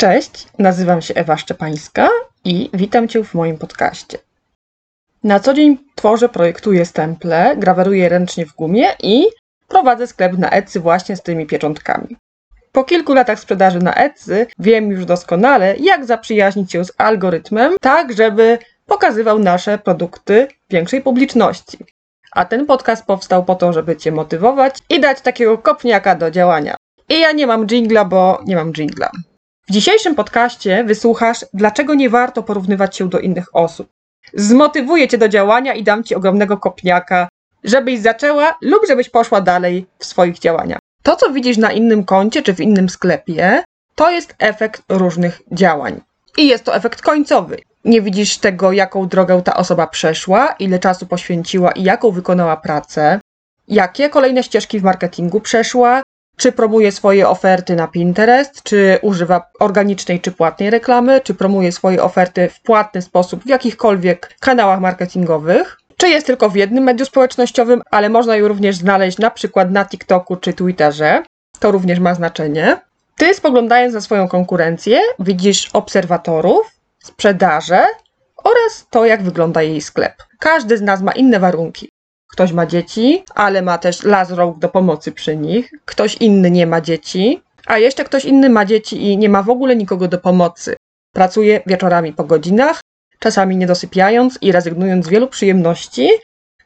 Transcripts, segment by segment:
Cześć, nazywam się Ewa Szczepańska i witam Cię w moim podcaście. Na co dzień tworzę, projektuję stemple, graweruję ręcznie w gumie i prowadzę sklep na Etsy właśnie z tymi pieczątkami. Po kilku latach sprzedaży na Etsy wiem już doskonale, jak zaprzyjaźnić się z algorytmem, tak żeby pokazywał nasze produkty większej publiczności. A ten podcast powstał po to, żeby Cię motywować i dać takiego kopniaka do działania. I ja nie mam jingla, bo nie mam jingla. W dzisiejszym podcaście wysłuchasz, dlaczego nie warto porównywać się do innych osób. Zmotywuję cię do działania i dam ci ogromnego kopniaka, żebyś zaczęła lub żebyś poszła dalej w swoich działaniach. To, co widzisz na innym koncie czy w innym sklepie, to jest efekt różnych działań. I jest to efekt końcowy. Nie widzisz tego, jaką drogę ta osoba przeszła, ile czasu poświęciła i jaką wykonała pracę, jakie kolejne ścieżki w marketingu przeszła, czy promuje swoje oferty na Pinterest, czy używa organicznej czy płatnej reklamy, czy promuje swoje oferty w płatny sposób w jakichkolwiek kanałach marketingowych, czy jest tylko w jednym medium społecznościowym, ale można ją również znaleźć na przykład na TikToku czy Twitterze. To również ma znaczenie. Ty spoglądając na swoją konkurencję, widzisz obserwatorów, sprzedaże oraz to, jak wygląda jej sklep. Każdy z nas ma inne warunki. Ktoś ma dzieci, ale ma też las rąk do pomocy przy nich. Ktoś inny nie ma dzieci, a jeszcze ktoś inny ma dzieci i nie ma w ogóle nikogo do pomocy. Pracuje wieczorami po godzinach, czasami nie dosypiając i rezygnując z wielu przyjemności,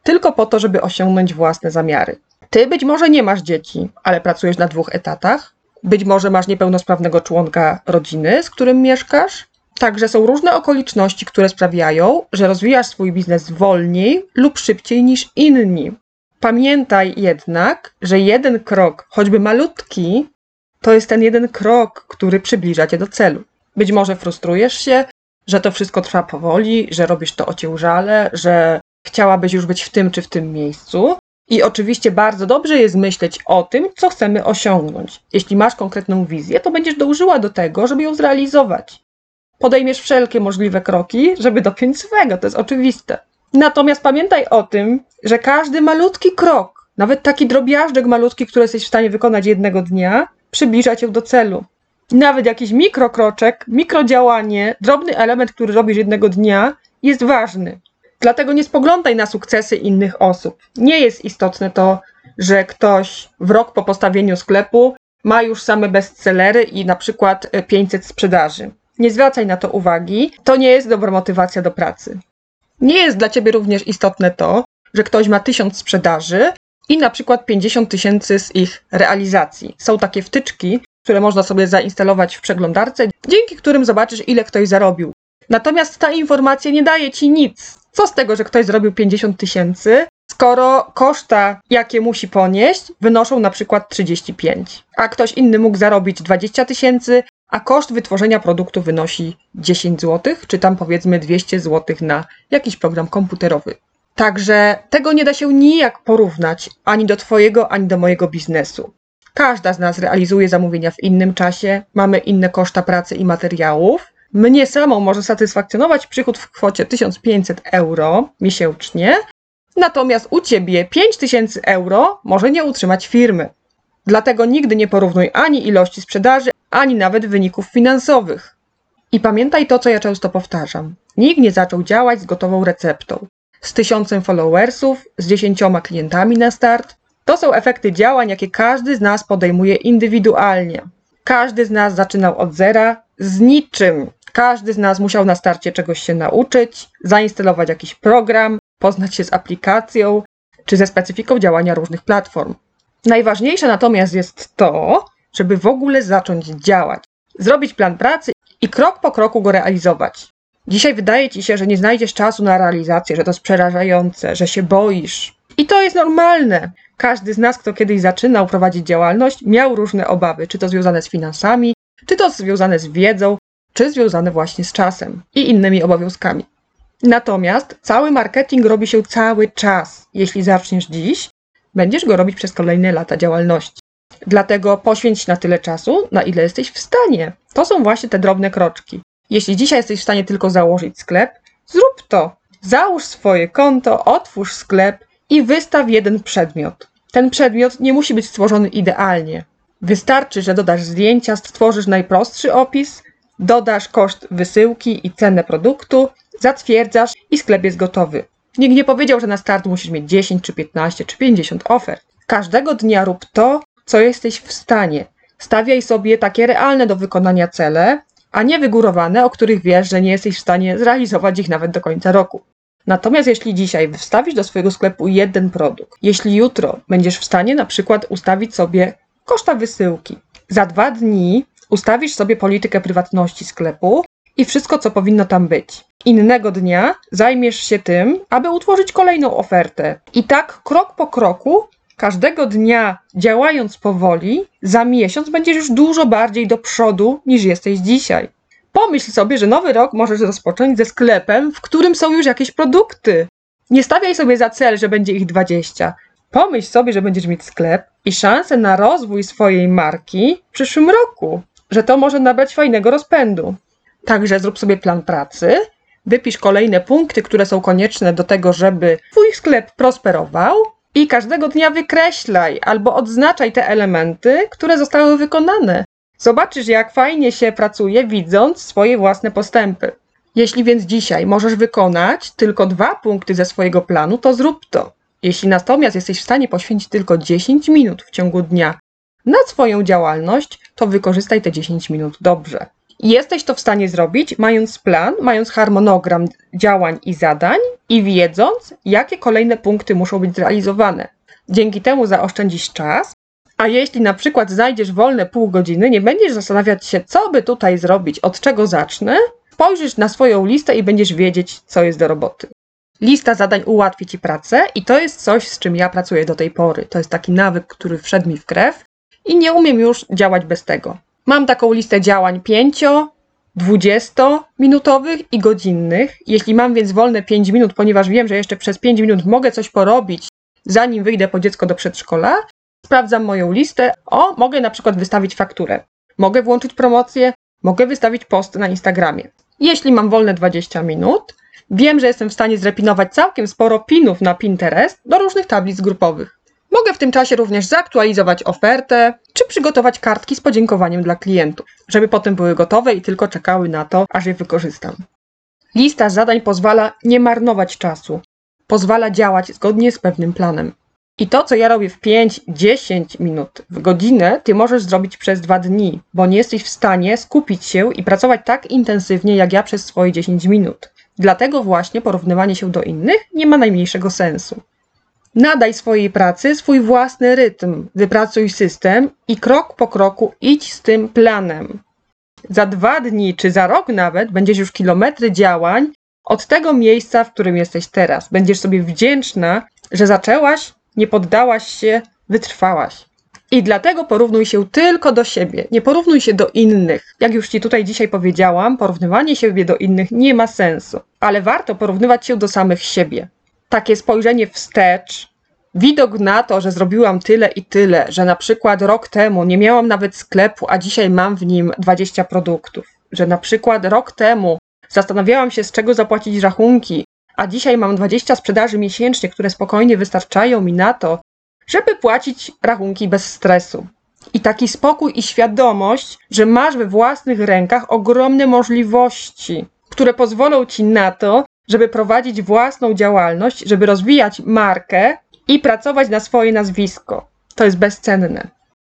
tylko po to, żeby osiągnąć własne zamiary. Ty być może nie masz dzieci, ale pracujesz na dwóch etatach. Być może masz niepełnosprawnego członka rodziny, z którym mieszkasz, Także są różne okoliczności, które sprawiają, że rozwijasz swój biznes wolniej lub szybciej niż inni. Pamiętaj jednak, że jeden krok, choćby malutki, to jest ten jeden krok, który przybliża cię do celu. Być może frustrujesz się, że to wszystko trwa powoli, że robisz to ociężale, że chciałabyś już być w tym czy w tym miejscu. I oczywiście bardzo dobrze jest myśleć o tym, co chcemy osiągnąć. Jeśli masz konkretną wizję, to będziesz dążyła do tego, żeby ją zrealizować podejmiesz wszelkie możliwe kroki, żeby dopiąć swego, to jest oczywiste. Natomiast pamiętaj o tym, że każdy malutki krok, nawet taki drobiażdżek malutki, który jesteś w stanie wykonać jednego dnia, przybliża cię do celu. Nawet jakiś mikrokroczek, mikrodziałanie, drobny element, który robisz jednego dnia, jest ważny. Dlatego nie spoglądaj na sukcesy innych osób. Nie jest istotne to, że ktoś w rok po postawieniu sklepu ma już same bestsellery i na przykład 500 sprzedaży nie zwracaj na to uwagi, to nie jest dobra motywacja do pracy. Nie jest dla ciebie również istotne to, że ktoś ma tysiąc sprzedaży i na przykład 50 tysięcy z ich realizacji. Są takie wtyczki, które można sobie zainstalować w przeglądarce, dzięki którym zobaczysz, ile ktoś zarobił. Natomiast ta informacja nie daje ci nic. Co z tego, że ktoś zrobił 50 tysięcy, skoro koszta, jakie musi ponieść, wynoszą na przykład 35, a ktoś inny mógł zarobić 20 tysięcy, a koszt wytworzenia produktu wynosi 10 zł, czy tam powiedzmy 200 zł na jakiś program komputerowy. Także tego nie da się nijak porównać ani do Twojego, ani do mojego biznesu. Każda z nas realizuje zamówienia w innym czasie, mamy inne koszta pracy i materiałów. Mnie samą może satysfakcjonować przychód w kwocie 1500 euro miesięcznie, natomiast u Ciebie 5000 euro może nie utrzymać firmy. Dlatego nigdy nie porównuj ani ilości sprzedaży, ani nawet wyników finansowych. I pamiętaj to, co ja często powtarzam. Nikt nie zaczął działać z gotową receptą. Z tysiącem followersów, z dziesięcioma klientami na start. To są efekty działań, jakie każdy z nas podejmuje indywidualnie. Każdy z nas zaczynał od zera, z niczym. Każdy z nas musiał na starcie czegoś się nauczyć, zainstalować jakiś program, poznać się z aplikacją czy ze specyfiką działania różnych platform. Najważniejsze natomiast jest to, żeby w ogóle zacząć działać, zrobić plan pracy i krok po kroku go realizować. Dzisiaj wydaje ci się, że nie znajdziesz czasu na realizację, że to jest przerażające, że się boisz. I to jest normalne. Każdy z nas, kto kiedyś zaczynał prowadzić działalność, miał różne obawy, czy to związane z finansami, czy to związane z wiedzą, czy związane właśnie z czasem i innymi obowiązkami. Natomiast cały marketing robi się cały czas. Jeśli zaczniesz dziś, będziesz go robić przez kolejne lata działalności. Dlatego poświęć na tyle czasu, na ile jesteś w stanie. To są właśnie te drobne kroczki. Jeśli dzisiaj jesteś w stanie tylko założyć sklep, zrób to. Załóż swoje konto, otwórz sklep i wystaw jeden przedmiot. Ten przedmiot nie musi być stworzony idealnie. Wystarczy, że dodasz zdjęcia, stworzysz najprostszy opis, dodasz koszt wysyłki i cenę produktu, zatwierdzasz i sklep jest gotowy. Nikt nie powiedział, że na start musisz mieć 10 czy 15 czy 50 ofert. Każdego dnia rób to, co jesteś w stanie. Stawiaj sobie takie realne do wykonania cele, a nie wygórowane, o których wiesz, że nie jesteś w stanie zrealizować ich nawet do końca roku. Natomiast jeśli dzisiaj wstawisz do swojego sklepu jeden produkt, jeśli jutro będziesz w stanie na przykład ustawić sobie koszta wysyłki, za dwa dni ustawisz sobie politykę prywatności sklepu i wszystko, co powinno tam być. Innego dnia zajmiesz się tym, aby utworzyć kolejną ofertę. I tak krok po kroku, każdego dnia działając powoli, za miesiąc będziesz już dużo bardziej do przodu niż jesteś dzisiaj. Pomyśl sobie, że nowy rok możesz rozpocząć ze sklepem, w którym są już jakieś produkty. Nie stawiaj sobie za cel, że będzie ich 20. Pomyśl sobie, że będziesz mieć sklep i szansę na rozwój swojej marki w przyszłym roku, że to może nabrać fajnego rozpędu. Także zrób sobie plan pracy, wypisz kolejne punkty, które są konieczne do tego, żeby Twój sklep prosperował i każdego dnia wykreślaj albo odznaczaj te elementy, które zostały wykonane. Zobaczysz, jak fajnie się pracuje, widząc swoje własne postępy. Jeśli więc dzisiaj możesz wykonać tylko dwa punkty ze swojego planu, to zrób to. Jeśli natomiast jesteś w stanie poświęcić tylko 10 minut w ciągu dnia na swoją działalność, to wykorzystaj te 10 minut dobrze. Jesteś to w stanie zrobić, mając plan, mając harmonogram działań i zadań i wiedząc, jakie kolejne punkty muszą być zrealizowane. Dzięki temu zaoszczędzisz czas, a jeśli na przykład znajdziesz wolne pół godziny, nie będziesz zastanawiać się, co by tutaj zrobić, od czego zacznę, spojrzysz na swoją listę i będziesz wiedzieć, co jest do roboty. Lista zadań ułatwi ci pracę i to jest coś, z czym ja pracuję do tej pory. To jest taki nawyk, który wszedł mi w krew i nie umiem już działać bez tego. Mam taką listę działań 5, 20 minutowych i godzinnych. Jeśli mam więc wolne 5 minut, ponieważ wiem, że jeszcze przez 5 minut mogę coś porobić, zanim wyjdę po dziecko do przedszkola, sprawdzam moją listę. O, mogę na przykład wystawić fakturę. Mogę włączyć promocję, mogę wystawić post na Instagramie. Jeśli mam wolne 20 minut, wiem, że jestem w stanie zrepinować całkiem sporo pinów na Pinterest do różnych tablic grupowych. Mogę w tym czasie również zaktualizować ofertę, czy przygotować kartki z podziękowaniem dla klientów, żeby potem były gotowe i tylko czekały na to, aż je wykorzystam. Lista zadań pozwala nie marnować czasu, pozwala działać zgodnie z pewnym planem. I to, co ja robię w 5-10 minut w godzinę, ty możesz zrobić przez dwa dni, bo nie jesteś w stanie skupić się i pracować tak intensywnie jak ja przez swoje 10 minut. Dlatego właśnie porównywanie się do innych nie ma najmniejszego sensu. Nadaj swojej pracy swój własny rytm, wypracuj system i krok po kroku idź z tym planem. Za dwa dni czy za rok nawet będziesz już kilometry działań od tego miejsca, w którym jesteś teraz. Będziesz sobie wdzięczna, że zaczęłaś, nie poddałaś się, wytrwałaś. I dlatego porównuj się tylko do siebie, nie porównuj się do innych. Jak już Ci tutaj dzisiaj powiedziałam, porównywanie siebie do innych nie ma sensu, ale warto porównywać się do samych siebie takie spojrzenie wstecz, widok na to, że zrobiłam tyle i tyle, że na przykład rok temu nie miałam nawet sklepu, a dzisiaj mam w nim 20 produktów, że na przykład rok temu zastanawiałam się, z czego zapłacić rachunki, a dzisiaj mam 20 sprzedaży miesięcznie, które spokojnie wystarczają mi na to, żeby płacić rachunki bez stresu. I taki spokój i świadomość, że masz we własnych rękach ogromne możliwości, które pozwolą ci na to, żeby prowadzić własną działalność, żeby rozwijać markę i pracować na swoje nazwisko. To jest bezcenne.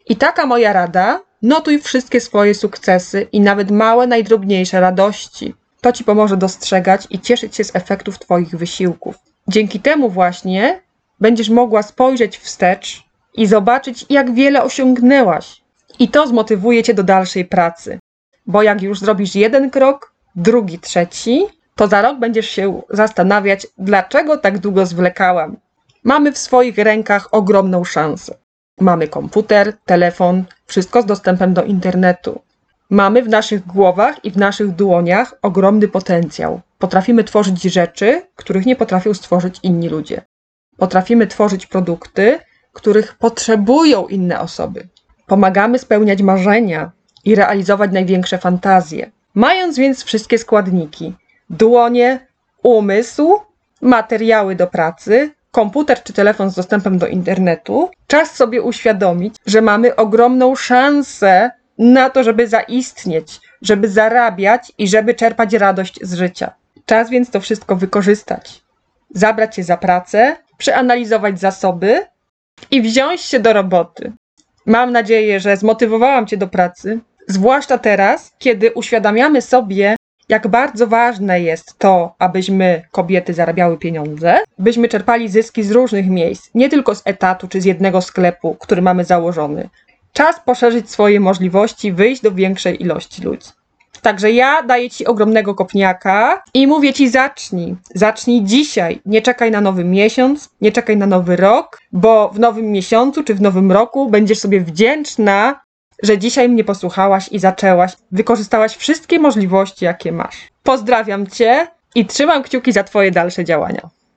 I taka moja rada: notuj wszystkie swoje sukcesy i nawet małe, najdrobniejsze radości. To ci pomoże dostrzegać i cieszyć się z efektów Twoich wysiłków. Dzięki temu właśnie będziesz mogła spojrzeć wstecz i zobaczyć, jak wiele osiągnęłaś. I to zmotywuje cię do dalszej pracy. Bo jak już zrobisz jeden krok, drugi, trzeci, to za rok będziesz się zastanawiać, dlaczego tak długo zwlekałam. Mamy w swoich rękach ogromną szansę. Mamy komputer, telefon, wszystko z dostępem do internetu. Mamy w naszych głowach i w naszych dłoniach ogromny potencjał. Potrafimy tworzyć rzeczy, których nie potrafią stworzyć inni ludzie. Potrafimy tworzyć produkty, których potrzebują inne osoby. Pomagamy spełniać marzenia i realizować największe fantazje. Mając więc wszystkie składniki, dłonie, umysł, materiały do pracy, komputer czy telefon z dostępem do internetu, czas sobie uświadomić, że mamy ogromną szansę na to, żeby zaistnieć, żeby zarabiać i żeby czerpać radość z życia. Czas więc to wszystko wykorzystać. Zabrać się za pracę, przeanalizować zasoby i wziąć się do roboty. Mam nadzieję, że zmotywowałam Cię do pracy, zwłaszcza teraz, kiedy uświadamiamy sobie, jak bardzo ważne jest to, abyśmy kobiety zarabiały pieniądze, byśmy czerpali zyski z różnych miejsc, nie tylko z etatu czy z jednego sklepu, który mamy założony. Czas poszerzyć swoje możliwości, wyjść do większej ilości ludzi. Także ja daję ci ogromnego kopniaka i mówię ci zacznij. Zacznij dzisiaj. Nie czekaj na nowy miesiąc, nie czekaj na nowy rok, bo w nowym miesiącu czy w nowym roku będziesz sobie wdzięczna, że dzisiaj mnie posłuchałaś i zaczęłaś, wykorzystałaś wszystkie możliwości, jakie masz. Pozdrawiam cię i trzymam kciuki za twoje dalsze działania.